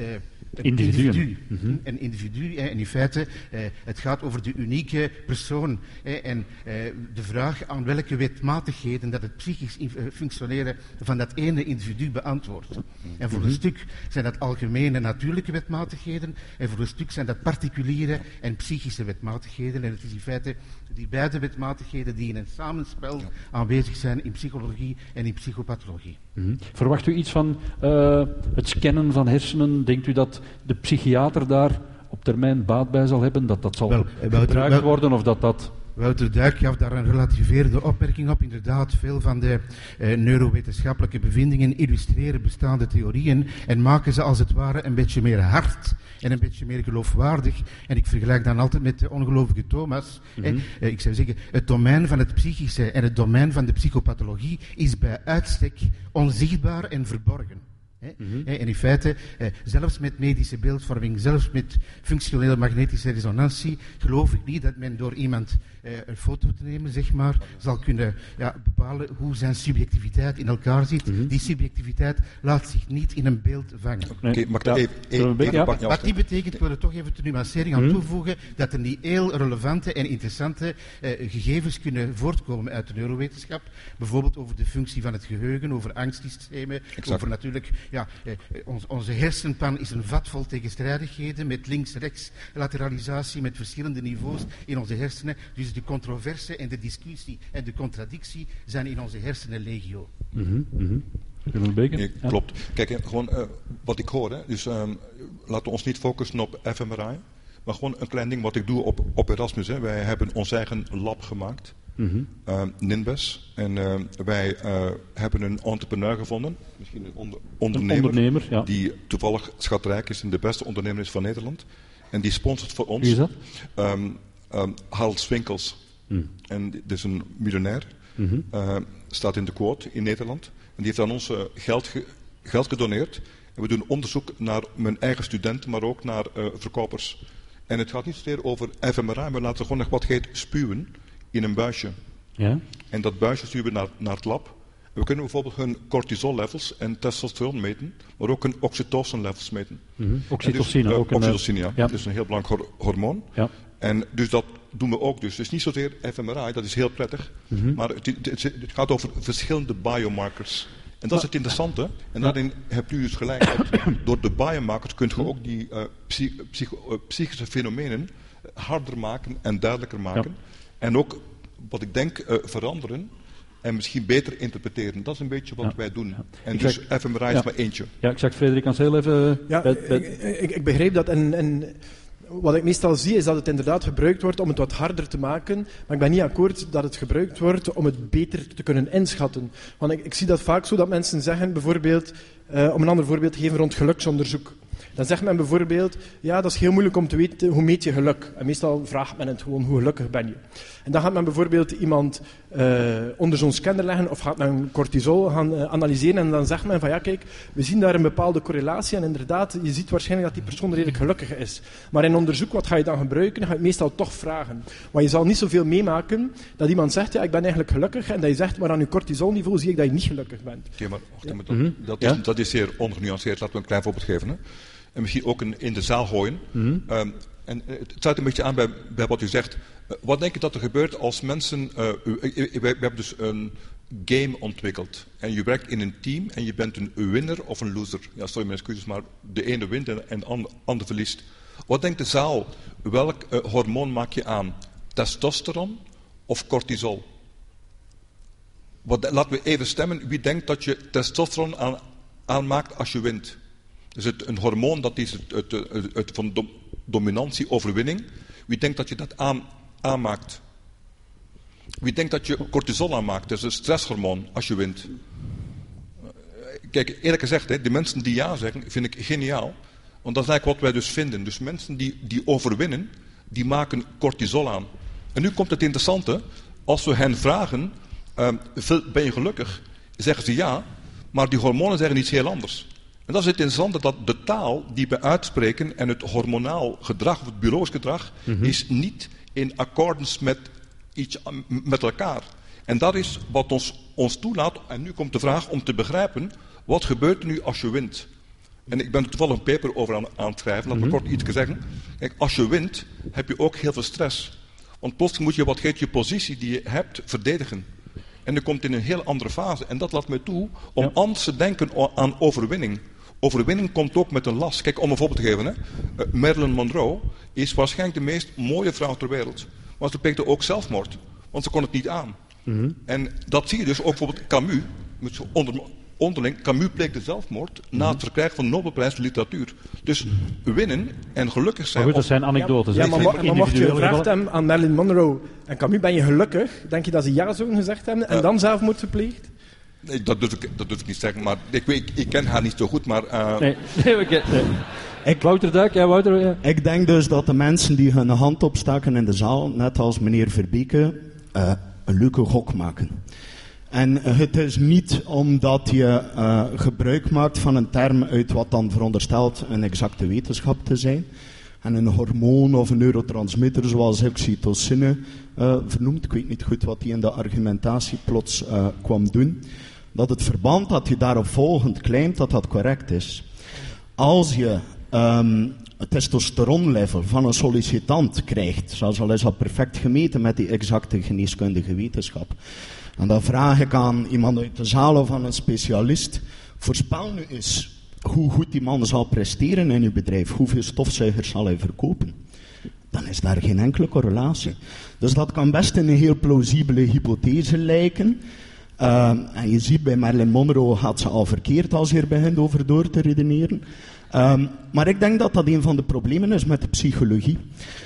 E: een individu. Een individu. En in feite, eh, het gaat over de unieke persoon. En eh, de vraag aan welke wetmatigheden dat het psychisch eh, functioneren van dat ene individu beantwoordt. En voor een mhm. stuk zijn dat algemene natuurlijke wetmatigheden. En voor een stuk zijn dat particuliere en psychische wetmatigheden. En het is in feite die beide wetmatigheden die in een samenspel aanwezig zijn in psychologie en in psychopathologie.
B: Mhm. Verwacht u iets van uh, het scannen van hersenen? Denkt u dat de psychiater daar op termijn baat bij zal hebben? Dat dat zal wel, eh, gebruikt worden of dat dat...
E: Wouter Duik gaf daar een relativerende opmerking op. Inderdaad, veel van de eh, neurowetenschappelijke bevindingen illustreren bestaande theorieën en maken ze als het ware een beetje meer hard en een beetje meer geloofwaardig. En ik vergelijk dan altijd met de ongelovige Thomas. Mm ik zou zeggen, het domein van het psychische en het domein van de psychopathologie is bij uitstek onzichtbaar en verborgen. Mhm. En in feite, eh, zelfs met medische beeldvorming, zelfs met functionele magnetische resonantie, geloof ik niet dat men door iemand eh, een foto te nemen, zeg maar, zal kunnen ja, bepalen hoe zijn subjectiviteit in elkaar zit. Mhm. Die subjectiviteit laat zich niet in een beeld vangen.
H: Oké, okay, even, even, even
E: Wat die betekent, ik wil er toch even de nuancering aan mhm. toevoegen, dat er niet heel relevante en interessante eh, gegevens kunnen voortkomen uit de neurowetenschap. Bijvoorbeeld over de functie van het geheugen, over angstsystemen, over natuurlijk ja, eh, onze hersenpan is een vat vol tegenstrijdigheden met links-rechts lateralisatie, met verschillende niveaus in onze hersenen. Dus de controverse en de discussie en de contradictie zijn in onze hersenen legio.
B: Mm -hmm,
H: Nee, klopt. Kijk, eh, gewoon uh, wat ik hoor, hè, dus um, laten we ons niet focussen op fMRI, maar gewoon een klein ding wat ik doe op, op Erasmus. Hè. Wij hebben ons eigen lab gemaakt. Mm Ninbes. En uh, wij uh, hebben een entrepreneur gevonden, misschien een onder, ondernemer,
B: een ondernemer ja.
H: die toevallig schatrijk is en de beste ondernemer is van Nederland. En die sponsort voor ons.
B: Wie is dat?
H: Um, um, Harold Swinkels. Mm. En dit is een miljonair. Mm -hmm. uh, staat in de quote in Nederland. En die heeft aan ons geld, ge geld gedoneerd. En we doen onderzoek naar mijn eigen studenten, maar ook naar verkopers En het gaat niet zozeer over fMRI, maar laten we gewoon nog wat heet spuwen in een buisje.
B: Ja?
H: En dat buisje sturen we naar, naar het lab. We kunnen bijvoorbeeld hun cortisol levels en testosteron meten, maar ook hun oxytocin levels meten.
B: Mhm.
H: En
B: Oxytocine
H: dus, eh,
B: ook. een,
H: oxytocine, ja.
B: ja.
H: Dat is een heel belangrijk hor- hormoon.
B: Ja.
H: En dus dat doen we ook. Dus het is niet zozeer fMRI, dat is heel prettig.
B: Mhm.
H: Maar het, het- gaat over verschillende biomarkers. En dat is het interessante. En daarin hebt u dus gelijk. dat door de biomarkers kunt je ook die eh, psy- psycho- eh, psychische fenomenen harder maken en duidelijker maken. En ook, wat ik denk, eh, veranderen. En misschien beter interpreteren. Dat is een beetje wat
B: Ja.
H: wij doen. En
B: Ik
H: dus
B: zeg-
H: fMRI is
B: ja.
H: maar eentje.
B: Ja, ik zeg Frederik Ans heel even... eh,
F: Ja,
B: bij- bij-
F: ik, ik, ik begreep dat. En, en wat ik meestal zie is dat het inderdaad gebruikt wordt om het wat harder te maken. Maar ik ben niet akkoord dat het gebruikt wordt om het beter te kunnen inschatten. Want ik, ik zie dat vaak zo dat mensen zeggen, bijvoorbeeld, eh, om een ander voorbeeld te geven rond geluksonderzoek. Dan zegt men bijvoorbeeld, ja, dat is heel moeilijk om te weten hoe meet je geluk. En meestal vraagt men het gewoon, hoe gelukkig ben je? En dan gaat men bijvoorbeeld iemand eh, onder zo'n scanner leggen of gaat men cortisol gaan eh, analyseren en dan zegt men van ja kijk, we zien daar een bepaalde correlatie en inderdaad, je ziet waarschijnlijk dat die persoon redelijk gelukkig is. Maar in onderzoek, wat ga je dan gebruiken? Dan ga je het meestal toch vragen. Want je zal niet zoveel meemaken dat iemand zegt ja, ik ben eigenlijk gelukkig en dat je zegt, maar aan je cortisolniveau zie ik dat je niet gelukkig bent.
H: Oké, maar wacht even, dat,
B: Mhm.
H: dat, is, dat is zeer ongenuanceerd. Laten we een klein voorbeeld geven. Hè. En misschien ook een, in de zaal gooien.
B: Mhm.
H: Ehm, en eh, het sluit een beetje aan bij, bij wat u zegt. Eh, wat denk je dat er gebeurt als mensen... eh, we, we hebben dus een game ontwikkeld. En je werkt in een team en je bent een winner of een loser. Ja, sorry mijn excuses, maar de ene wint en en de ander, verliest. Wat denkt de zaal? Welk hormoon maak je aan? Testosteron of cortisol? Wat, laten we even stemmen. Wie denkt dat je testosteron aan, aanmaakt als je wint? Dus het, een hormoon dat is het, het, het, van dom- dominantie, overwinning. Wie denkt dat je dat aan, aanmaakt? Wie denkt dat je cortisol aanmaakt? Dat is een stresshormoon als je wint. Kijk, eerlijk gezegd, hè, de mensen die ja zeggen, vind ik geniaal. Want dat is eigenlijk wat wij dus vinden. Dus mensen die, die overwinnen, die maken cortisol aan. En nu komt het interessante. Als we hen vragen, ehm, ben je gelukkig? Zeggen ze ja, maar die hormonen zeggen iets heel anders. En dat is het interessante, dat de taal die we uitspreken en het hormonaal gedrag, of het bureaus gedrag, is niet in accordance met, iets, met elkaar. En dat is wat ons, ons toelaat, en nu komt de vraag om te begrijpen, wat gebeurt er nu als je wint? En ik ben er toevallig een paper over aan, aan het schrijven, laat me kort iets zeggen. Kijk, als je wint, heb je ook heel veel stress. Want plotseling moet je wat heet je positie die je hebt verdedigen. En je komt in een heel andere fase. En dat laat mij toe om
B: Ja.
H: anders te denken aan overwinning. Overwinning komt ook met een last. Kijk, om een voorbeeld te geven. Hè. Eh, Marilyn Monroe is waarschijnlijk de meest mooie vrouw ter wereld. Maar ze pleegde ook zelfmoord. Want ze kon het niet aan. En dat zie je dus ook bijvoorbeeld Camus. Met zo onder, onderling, Camus pleegde zelfmoord na het verkrijgen van de Nobelprijs voor literatuur. Dus winnen en gelukkig
B: Maar
H: zijn...
B: goed, dat zijn anekdotes.
F: Ja, maar,
B: zijn
F: maar mocht je gevraagd hebben aan Marilyn Monroe en Camus, ben je gelukkig? Denk je dat ze ja zouden gezegd hebben en
H: Eh.
F: dan zelfmoord gepleegd?
H: Nee, dat, durf ik, dat durf ik niet zeggen. Maar ik, ik, ik ken haar niet zo goed. Maar eh,
B: Nee, nee, nee.
G: Ik-
B: Wouter Duik, ja, Wouter. Ja.
G: Ik denk dus dat de mensen die hun hand opstaken in de zaal, net als meneer Verbeke, eh, een leuke gok maken. En eh, het is niet omdat je eh, gebruik maakt van een term uit wat dan veronderstelt een exacte wetenschap te zijn. En een hormoon of een neurotransmitter zoals oxytocine eh vernoemd. Ik weet niet goed wat hij in de argumentatie plots eh, kwam doen. Dat het verband dat je daarop volgend claimt, dat dat correct is. Als je ehm, het testosteronlevel van een sollicitant krijgt, zoals al is dat perfect gemeten met die exacte geneeskundige wetenschap. En dan vraag ik aan iemand uit de zaal of aan een specialist, voorspel nu eens hoe goed die man zal presteren in uw bedrijf, hoeveel stofzuigers zal hij verkopen. Dan is daar geen enkele correlatie. Dus dat kan best een heel plausibele hypothese lijken. Ehm, en je ziet bij Marilyn Monroe gaat ze al verkeerd als je er begint over door te redeneren. Ehm, maar ik denk dat dat een van de problemen is met de psychologie.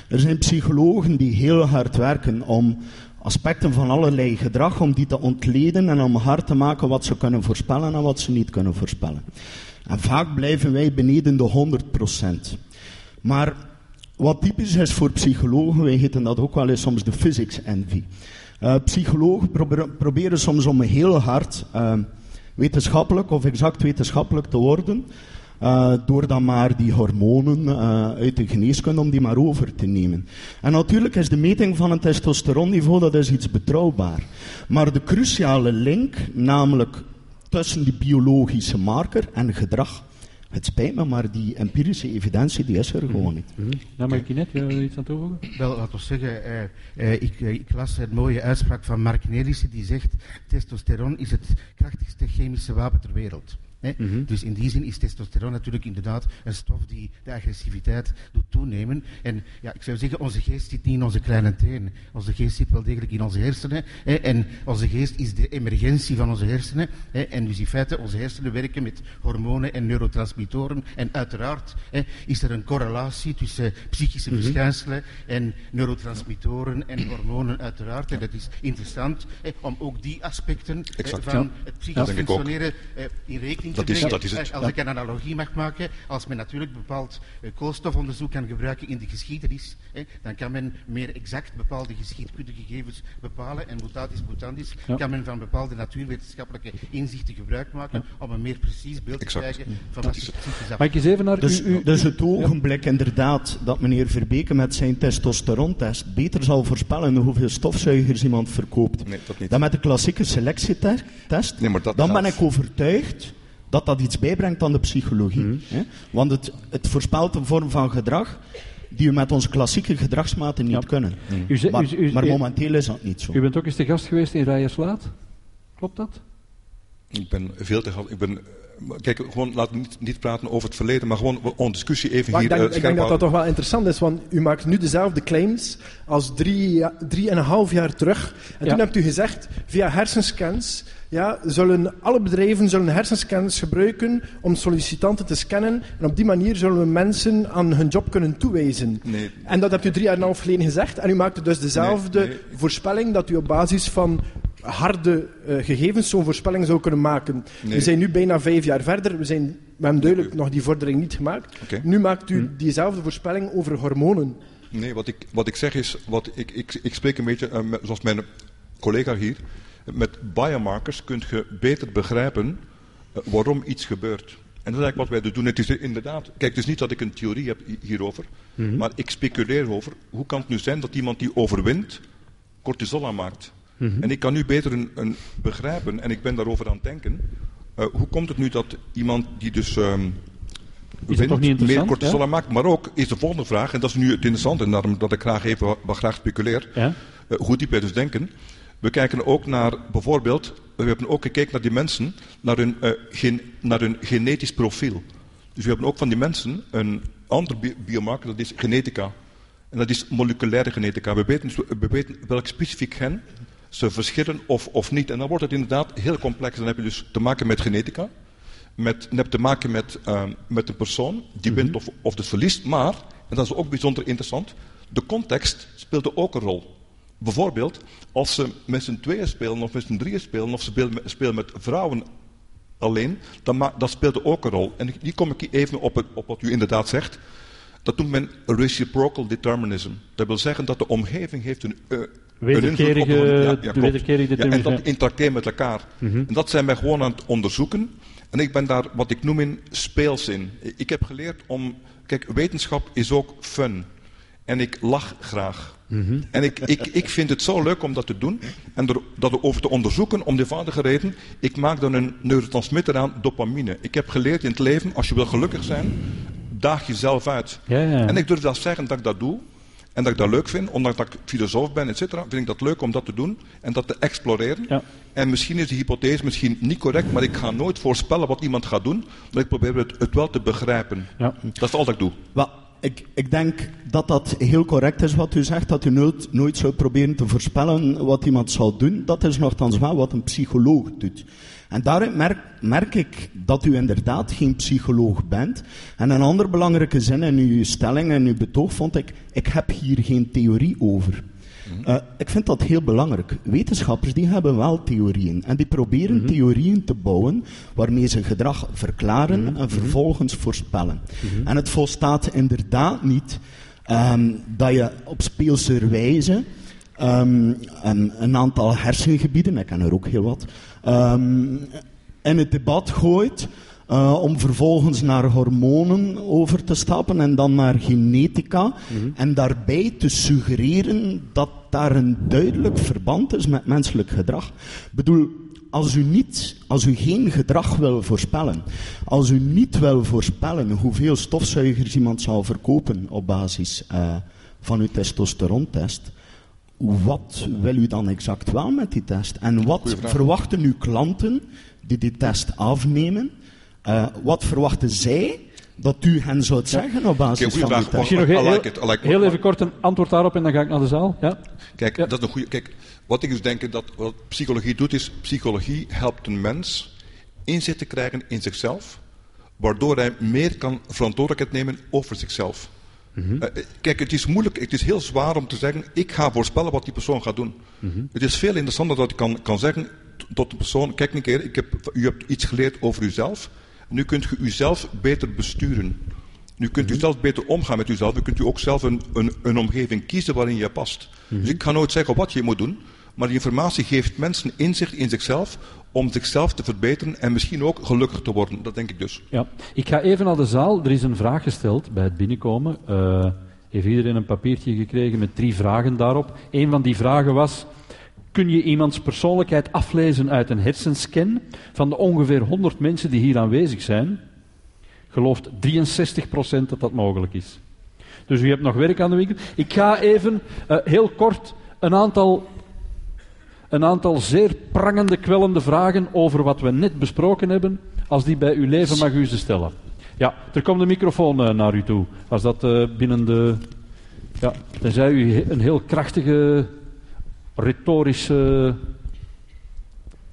G: Er zijn psychologen die heel hard werken om aspecten van allerlei gedrag, om die te ontleden en om hard te maken wat ze kunnen voorspellen en wat ze niet kunnen voorspellen. En vaak blijven wij beneden de 100%. Maar wat typisch is voor psychologen, wij heten dat ook wel eens soms de physics envy. Eh, psychologen probe- proberen soms om heel hard eh, wetenschappelijk of exact wetenschappelijk te worden. Uh, door dan maar die hormonen uh, uit de geneeskunde om die maar over te nemen. En natuurlijk is de meting van een testosteronniveau dat is iets betrouwbaar. Maar de cruciale link, namelijk tussen die biologische marker en gedrag, het spijt me, maar die empirische evidentie die is er gewoon niet.
B: Mm -hmm. Nou, maar ik net uh, iets aan toevoegen?
E: Wel, laten we zeggen, uh, uh, ik, ik, las een mooie uitspraak van Mark Nelissen die zegt testosteron is het krachtigste chemische wapen ter wereld. Mm -hmm. Dus in die zin is testosteron natuurlijk inderdaad een stof die de agressiviteit doet toenemen. En ja, ik zou zeggen, onze geest zit niet in onze kleine teen. Onze geest zit wel degelijk in onze hersenen. Hè, en onze geest is de emergentie van onze hersenen. Hè, en dus in feite, onze hersenen werken met hormonen en neurotransmittoren. En uiteraard hè, is er een correlatie tussen psychische mm -hmm. verschijnselen en neurotransmittoren en hormonen uiteraard. En dat is interessant om ook die aspecten van ja. het psychisch functioneren in rekening
H: dat is, dat is het.
E: Als ik een analogie mag maken, als men natuurlijk bepaald uh, koolstofonderzoek kan gebruiken in de geschiedenis, hè, dan kan men meer exact bepaalde geschiedkundige gegevens bepalen. En mutatis mutandis ja. kan men van bepaalde natuurwetenschappelijke inzichten gebruik maken ja. om een meer precies beeld te krijgen van wat is
B: Mag ik eens even naar
G: dus,
B: u, u,
G: dus het ogenblik inderdaad dat meneer Verbeke met zijn testosterontest beter zal voorspellen hoeveel stofzuigers iemand verkoopt
H: nee, dat niet.
G: dan met de klassieke selectietest,
H: nee, maar dat
G: dan ben ik overtuigd dat dat iets bijbrengt aan de psychologie.
B: Mhm.
G: Hè? Want het, het voorspelt een vorm van gedrag die we met onze klassieke gedragsmaten niet
B: Ja.
G: kunnen.
B: U ze-
G: Maar,
B: u- u-
G: maar momenteel is dat niet zo.
B: U bent ook eens te gast geweest in Rijerslaat? Klopt dat?
H: Ik ben veel te gast. Ik ben, eh, kijk, gewoon laten we niet, niet praten over het verleden, maar gewoon een discussie even
F: Maar
H: hier
F: ik denk,
H: eh,
F: ik denk dat dat toch wel interessant is, want u maakt nu dezelfde claims als drie, drie en een half jaar terug. En
B: Ja.
F: toen hebt u gezegd, via hersenscans ja, zullen alle bedrijven zullen hersenscans gebruiken om sollicitanten te scannen. En op die manier zullen we mensen aan hun job kunnen toewijzen.
H: Nee.
F: En dat hebt u drie jaar en een half geleden gezegd. En u maakte dus dezelfde
H: Nee, nee.
F: voorspelling dat u op basis van harde eh, gegevens zo'n voorspelling zou kunnen maken.
H: Nee.
F: We zijn nu bijna vijf jaar verder. We, zijn, we hebben duidelijk nog die vordering niet gemaakt.
H: Oké.
F: Nu maakt u diezelfde voorspelling over hormonen.
H: Nee, wat ik, wat ik zeg is, wat ik, ik, ik spreek een beetje, eh, zoals mijn collega hier, met biomarkers kun je beter begrijpen eh, waarom iets gebeurt. En dat is eigenlijk wat wij dus doen. Het is inderdaad, kijk, het is niet dat ik een theorie heb hi- hierover, maar ik speculeer over hoe kan het nu zijn dat iemand die overwint cortisol aanmaakt. En ik kan nu beter een, een begrijpen, en ik ben daarover aan het denken, eh, hoe komt het nu dat iemand die dus
B: niet
H: meer cortisol
B: ja?
H: aanmaakt, maar ook is de volgende vraag, en dat is nu het interessante, en daarom dat ik graag even wat, wat graag speculeer,
B: Ja?
H: eh, hoe diep wij dus denken. We kijken ook naar, bijvoorbeeld, we hebben ook gekeken naar die mensen, naar hun, eh, gen- naar hun genetisch profiel. Dus we hebben ook van die mensen een ander bi- biomarker, dat is genetica. En dat is moleculaire genetica. We weten, dus- we weten welk specifiek gen ze verschillen of, of niet. En dan wordt het inderdaad heel complex. Dan heb je dus te maken met genetica. Met, dan heb je te maken met, ehm, met een persoon die wint of, of dus verliest. Maar, en dat is ook bijzonder interessant, de context speelde ook een rol. Bijvoorbeeld, als ze met z'n tweeën spelen of met z'n drieën spelen, of ze spelen met, vrouwen alleen, dan dat speelde ook een rol. En die kom ik even op, het, op wat u inderdaad zegt. Dat noemt men reciprocal determinism. Dat wil zeggen dat de omgeving heeft een, een
B: Wederkerige-
H: ja, En dat interacteert met elkaar. En dat zijn wij gewoon aan het onderzoeken. En ik ben daar wat ik noem in speels in. Ik heb geleerd om... Kijk, wetenschap is ook fun. En ik lach graag. En ik, ik, ik vind het zo leuk om dat te doen. En er, dat over te onderzoeken om de eenvoudige reden. Ik maak dan een neurotransmitter aan, dopamine. Ik heb geleerd in het leven, als je wil gelukkig zijn, daag jezelf uit.
B: Ja, ja.
H: En ik durf zelfs zeggen dat ik dat doe. En dat ik dat leuk vind, ondanks dat ik filosoof ben, et cetera, vind ik dat leuk om dat te doen en dat te exploreren.
B: Ja.
H: En misschien is de hypothese misschien niet correct, maar ik ga nooit voorspellen wat iemand gaat doen, maar ik probeer het, het wel te begrijpen.
B: Ja.
H: Dat is al dat ik doe.
G: Ik, ik denk dat dat heel correct is wat u zegt, dat u nooit, zou proberen te voorspellen wat iemand zal doen. Dat is nogthans wel wat een psycholoog doet. En daaruit merk, merk ik dat u inderdaad geen psycholoog bent. En een andere belangrijke zin in uw stelling en uw betoog vond ik, ik heb hier geen theorie over. Eh, ik vind dat heel belangrijk. Wetenschappers die hebben wel theorieën. En die proberen theorieën te bouwen waarmee ze gedrag verklaren en vervolgens voorspellen. En het volstaat inderdaad niet ehm, dat je op speelser wijze ehm, een, een aantal hersengebieden, ik ken er ook heel wat, ehm, in het debat gooit Uh, om vervolgens naar hormonen over te stappen en dan naar genetica.
B: Mhm.
G: En daarbij te suggereren dat daar een duidelijk verband is met menselijk gedrag. Ik bedoel, als u, niet, als u geen gedrag wil voorspellen, als u niet wil voorspellen hoeveel stofzuigers iemand zal verkopen op basis uh, van uw testosterontest, wat wil u dan exact wel met die test? En wat verwachten uw klanten die die test afnemen? Uh, wat verwachten zij dat u hen zou zeggen op basis
H: okay,
G: van
H: vraag.
G: die test?
B: Misschien nog heel,
H: like it, like
B: heel even kort een antwoord daarop en dan ga ik naar de zaal. Ja?
H: Kijk,
B: Ja.
H: dat is een goede. Kijk, wat ik dus denk dat wat psychologie doet, is psychologie helpt een mens inzicht te krijgen in zichzelf, waardoor hij meer kan verantwoordelijkheid nemen over zichzelf. Eh, eh, kijk, het is moeilijk, het is heel zwaar om te zeggen, ik ga voorspellen wat die persoon gaat doen. Het is veel interessanter dat ik kan, kan zeggen tot een persoon, kijk een keer, ik heb, u hebt iets geleerd over uzelf, nu kunt u uzelf beter besturen. Nu kunt u zelf beter omgaan met uzelf. Nu kunt u ook zelf een, een, een omgeving kiezen waarin je past. Dus ik ga nooit zeggen wat je moet doen. Maar die informatie geeft mensen inzicht in zichzelf om zichzelf te verbeteren en misschien ook gelukkig te worden. Dat denk ik dus.
B: Ja. Ik ga even naar de zaal. Er is een vraag gesteld bij het binnenkomen. Eh, heeft iedereen een papiertje gekregen met drie vragen daarop? Een van die vragen was... Kun je iemands persoonlijkheid aflezen uit een hersenscan? Van de ongeveer 100 mensen die hier aanwezig zijn, gelooft 63% dat dat mogelijk is. Dus u hebt nog werk aan de winkel. Ik ga even eh, heel kort een aantal, een aantal zeer prangende, kwellende vragen over wat we net besproken hebben, als die bij uw leven mag u ze stellen. Ja, er komt een microfoon eh, naar u toe. Als dat eh, binnen de... Ja, tenzij u een heel krachtige, retorische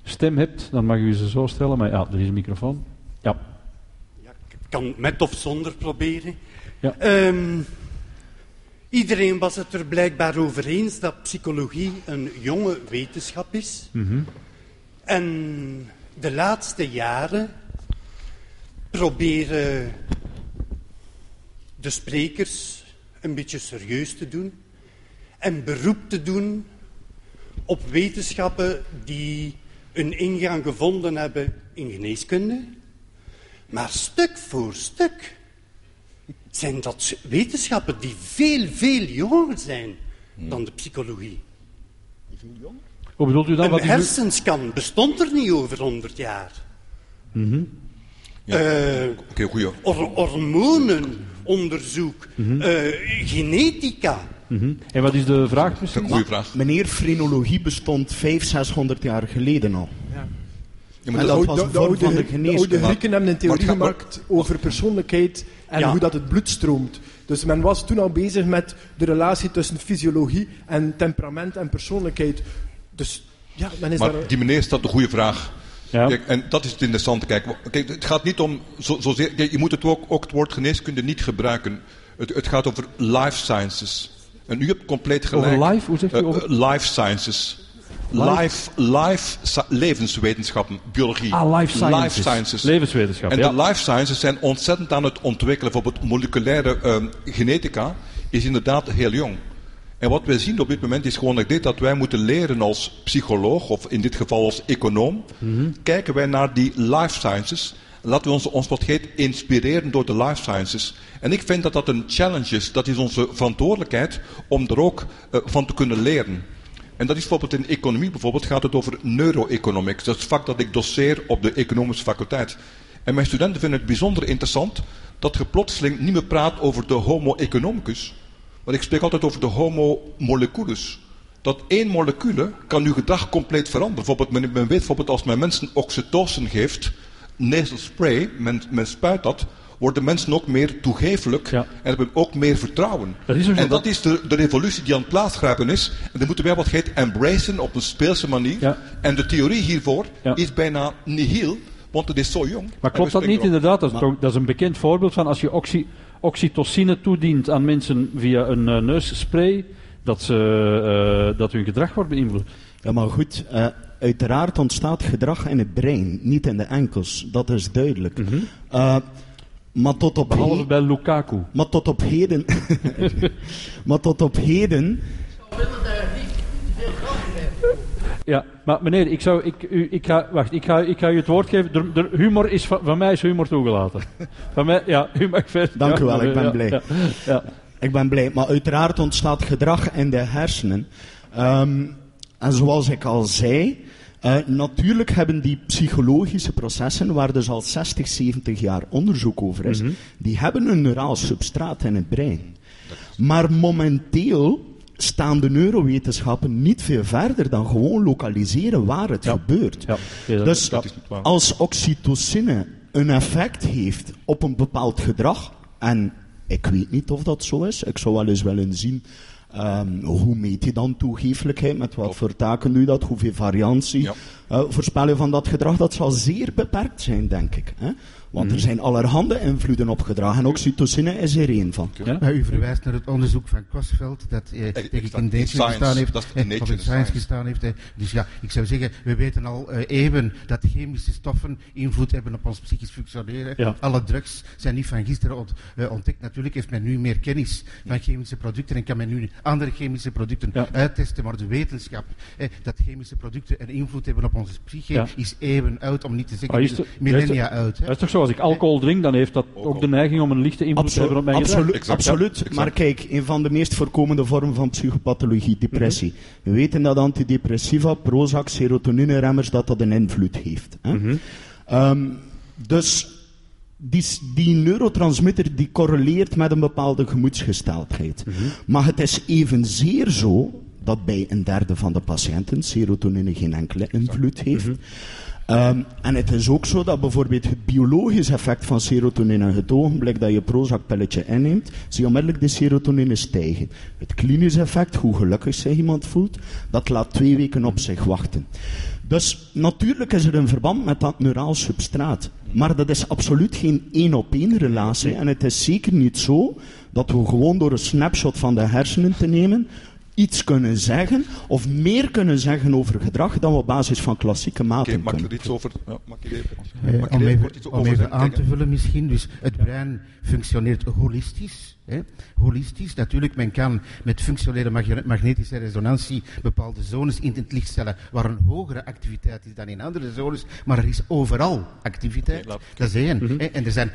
B: stem hebt, dan mag u ze zo stellen. Maar ja, er is een microfoon. Ja.
I: Ja, ik kan met of zonder proberen.
B: Ja.
I: Ehm, iedereen was het er blijkbaar over eens dat psychologie een jonge wetenschap is. En de laatste jaren proberen de sprekers een beetje serieus te doen en beroep te doen op wetenschappen die een ingang gevonden hebben in geneeskunde. Maar stuk voor stuk zijn dat wetenschappen die veel, veel jonger zijn dan de psychologie.
B: Hoe bedoelt u dat?
I: Een hersenscan bestond er niet over 100 jaar. Eh,
H: Oké, goeie.
I: hor- hormonenonderzoek, eh, genetica.
B: Mhm. En wat is de vraag precies?
H: een goede vraag.
G: Meneer, frenologie bestond 500, 600 jaar geleden al.
H: Ja, maar
G: En
H: dat-
G: dat
F: De,
G: was
F: de,
G: een
F: de
G: vorm
F: oude,
G: van de
F: de oude
G: geneeskunde.
F: Grieken hebben een theorie
H: Maar
F: gemaakt over persoonlijkheid en
I: Ja.
F: hoe dat het bloed stroomt. Dus men was toen al bezig met de relatie tussen fysiologie en temperament en persoonlijkheid. Dus ja, men is
H: maar
F: daar...
H: die meneer stelt een goede vraag.
B: Ja.
H: Kijk, en dat is het interessante. Kijk, het gaat niet om. Zo, zozeer, kijk, je moet het ook, ook het woord geneeskunde niet gebruiken. Het, het gaat over life sciences. En u hebt compleet gelijk.
B: Over life? Hoe zegt u
H: Eh,
B: over-
H: eh, life sciences. Life, life, levenswetenschappen, biologie.
B: Ah, life sciences.
H: sciences.
B: Levenswetenschap,
H: En
B: ja.
H: de life sciences zijn ontzettend aan het ontwikkelen. Bijvoorbeeld moleculaire ehm, genetica is inderdaad heel jong. En wat wij zien op dit moment is gewoon dit, dat wij moeten leren als psycholoog, of in dit geval als econoom, kijken wij naar die life sciences. Laten we ons, ons heet inspireren door de life sciences. En ik vind dat dat een challenge is. Dat is onze verantwoordelijkheid om er ook eh, van te kunnen leren. En dat is bijvoorbeeld in economie bijvoorbeeld gaat het over neuroeconomics. Dat is het vak dat ik doseer op de economische faculteit. En mijn studenten vinden het bijzonder interessant dat je plotseling niet meer praat over de homo economicus. Maar ik spreek altijd over de homo moleculus. Dat één molecule kan uw gedrag compleet veranderen. Bijvoorbeeld, men weet bijvoorbeeld als men mensen oxytocin geeft, nasal spray, men, men spuit dat, worden mensen ook meer toegefelijk
B: Ja.
H: en hebben ook meer vertrouwen.
B: Dat is ook zo.
H: en dat is de, de revolutie die aan het plaatsgrijpen is. En dat moeten wij wat heet embracen op een speelse manier.
B: Ja.
H: En de theorie hiervoor
B: Ja.
H: is bijna nihil, want het is zo jong.
B: Maar klopt dat niet inderdaad? Dat is, toch- dat is een bekend voorbeeld van als je oxy, oxytocine toedient aan mensen via een eh, neusspray, dat, ze, eh, dat hun gedrag wordt beïnvloed.
G: Ja, maar goed, eh, uiteraard ontstaat gedrag in het brein, niet in de enkels. Dat is duidelijk. Eh, maar tot op
B: Behalve
G: he-
B: bij Lukaku.
G: Maar tot op heden. maar tot op heden.
B: Ja, Ja, maar meneer, ik, zou, ik, u, ik, ga, wacht, ik, ga, ik ga u het woord geven. De, de humor is van, van mij is humor toegelaten. van mij, ja, u mag verder.
G: Dank
B: ja,
G: u wel, ik ben
B: ja,
G: blij.
B: Ja, ja.
G: Ik ben blij, maar uiteraard ontstaat gedrag in de hersenen. Ehm, en zoals ik al zei, eh, natuurlijk hebben die psychologische processen, waar dus al 60, 70 jaar onderzoek over is, die hebben een neuraal substraat in het brein. Maar momenteel staan de neurowetenschappen niet veel verder dan gewoon lokaliseren waar het gebeurt.
B: Ja, ja,
G: Dus als oxytocine een effect heeft op een bepaald gedrag, en ik weet niet of dat zo is, ik zou wel eens willen zien ehm, hoe meet je dan toegeeflijkheid, met wat voor taken doe je dat, hoeveel variantie
H: Ja.
G: voorspellen van dat gedrag, dat zal zeer beperkt zijn, denk ik. Hè? Want
H: Mhm.
G: er zijn allerhande invloeden op gedrag en oxytocine is er één van.
B: Ja?
E: Maar u verwijst naar het onderzoek van Kosveld, dat eh, ik in
H: in
E: Nature gestaan heeft.
H: dat is in
E: eh,
H: Nature
E: Science gestaan heeft. eh. Dus ja, ik zou zeggen, we weten al eh, eeuwen dat chemische stoffen invloed hebben op ons psychisch functioneren.
B: Ja.
E: Alle drugs zijn niet van gisteren ont- eh, ontdekt. Natuurlijk heeft men nu meer kennis van chemische producten en kan men nu andere chemische producten
B: Ja.
E: uittesten. Maar de wetenschap eh, dat chemische producten een invloed hebben op onze psyche
B: Ja.
E: is eeuwen oud, om niet te zeggen millennia oud. hè.
B: Dat is toch zo, als ik alcohol drink, dan heeft dat ook de neiging om een lichte invloed te hebben op mijn gedrag.
G: absoluut,
H: Exact.
G: absoluut.
H: Ja, exact.
G: Maar kijk, een van de meest voorkomende vormen van psychopathologie, depressie.
B: Mhm.
G: We weten dat antidepressiva, Prozac, serotonineremmers, dat dat een invloed heeft. Hè?
B: Mhm.
G: Ehm, dus die, neurotransmitter die correleert met een bepaalde gemoedsgesteldheid.
B: Mhm.
G: Maar het is evenzeer zo dat bij een derde van de patiënten serotonine geen enkele invloed heeft. Ehm, en het is ook zo dat bijvoorbeeld het biologisch effect van serotonine, het ogenblik dat je Prozac-pilletje inneemt, zie je onmiddellijk de serotonine stijgen. Het klinisch effect, hoe gelukkig zich iemand voelt, dat laat twee weken op zich wachten. Dus natuurlijk is er een verband met dat neuraal substraat. Maar dat is absoluut geen één-op-één relatie. En het is zeker niet zo dat we gewoon door een snapshot van de hersenen te nemen iets kunnen zeggen, of meer kunnen zeggen over gedrag dan we op basis van klassieke
H: Oké,
G: maten
H: mag ik
G: kunnen.
H: er iets over... Ja, mag ik er even,
E: Eh,
H: mag ik
E: om even,
H: iets
E: om
H: over
E: even aan te vullen misschien, dus het brein functioneert holistisch. Hè? Holistisch, natuurlijk, men kan met functionele mag- magnetische resonantie bepaalde zones in het licht stellen waar een hogere activiteit is dan in andere zones, maar er is overal activiteit. Dat is één. hè. En er zijn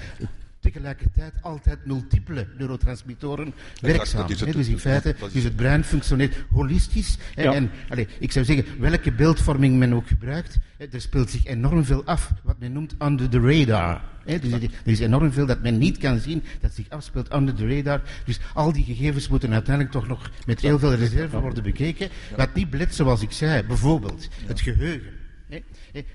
E: tegelijkertijd altijd multiple neurotransmittoren werkzaam.
H: het.
E: Dus in feite,
H: Dat is-
E: dus het brein functioneert holistisch.
B: Ja.
E: En allee, ik zou zeggen, welke beeldvorming men ook gebruikt, hè, er speelt zich enorm veel af, wat men noemt under the radar. hè. Dus er er is enorm veel dat men niet kan zien, dat zich afspeelt under the radar. Dus al die gegevens moeten uiteindelijk toch nog met heel veel reserve worden bekeken. Wat niet blijft, zoals ik zei, bijvoorbeeld het geheugen.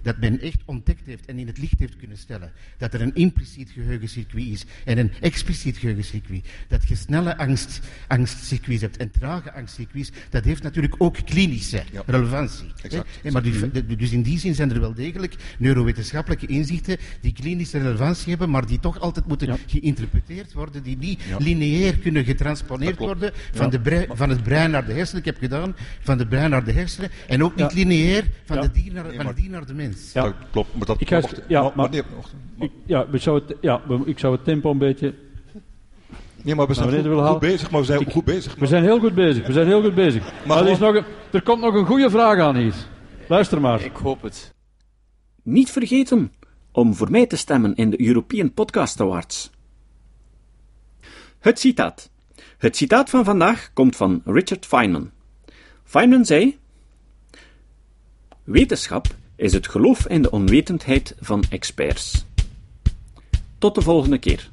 E: Dat men echt ontdekt heeft en in het licht heeft kunnen stellen dat er een impliciet geheugencircuit is en een expliciet geheugencircuit. Dat je snelle angst, angstcircuits hebt en trage angstcircuits, dat heeft natuurlijk ook klinische
H: Ja.
E: relevantie.
H: Exact.
E: Maar dus, de- dus in die zin zijn er wel degelijk neurowetenschappelijke inzichten die klinische relevantie hebben, maar die toch altijd moeten
B: Ja.
E: geïnterpreteerd worden, die niet
H: Ja.
E: lineair kunnen getransponeerd worden van, de van het brein naar de hersenen. Ik heb gedaan van de brein naar de hersenen en ook niet lineair van, de dier naar, van het dier naar de mens.
B: Ja.
H: Dat klopt, maar dat...
B: Ik ga-
H: wacht,
B: ja,
H: maar-
B: maar- Ik, ja, ik zou het, ja, we- ik zou het tempo een beetje...
H: Nee, maar we zijn
B: Nou,
H: goed, bezig, maar we zijn
B: Ik-
H: goed bezig.
B: We zijn heel goed bezig, we zijn heel goed bezig. Maar, er, is nog een, er komt nog een goede vraag aan hier. Luister maar.
J: Ik hoop het.
A: Niet vergeten om voor mij te stemmen in de European Podcast Awards. Het citaat. Het citaat van vandaag komt van Richard Feynman. Feynman zei: Wetenschap is het geloof in de onwetendheid van experts. Tot de volgende keer.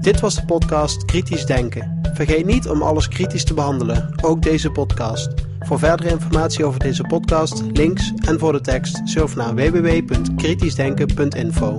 K: Dit was de podcast Kritisch Denken. Vergeet niet om alles kritisch te behandelen, ook deze podcast. Voor verdere informatie over deze podcast, links en voor de tekst, surf naar www.kritischdenken.info.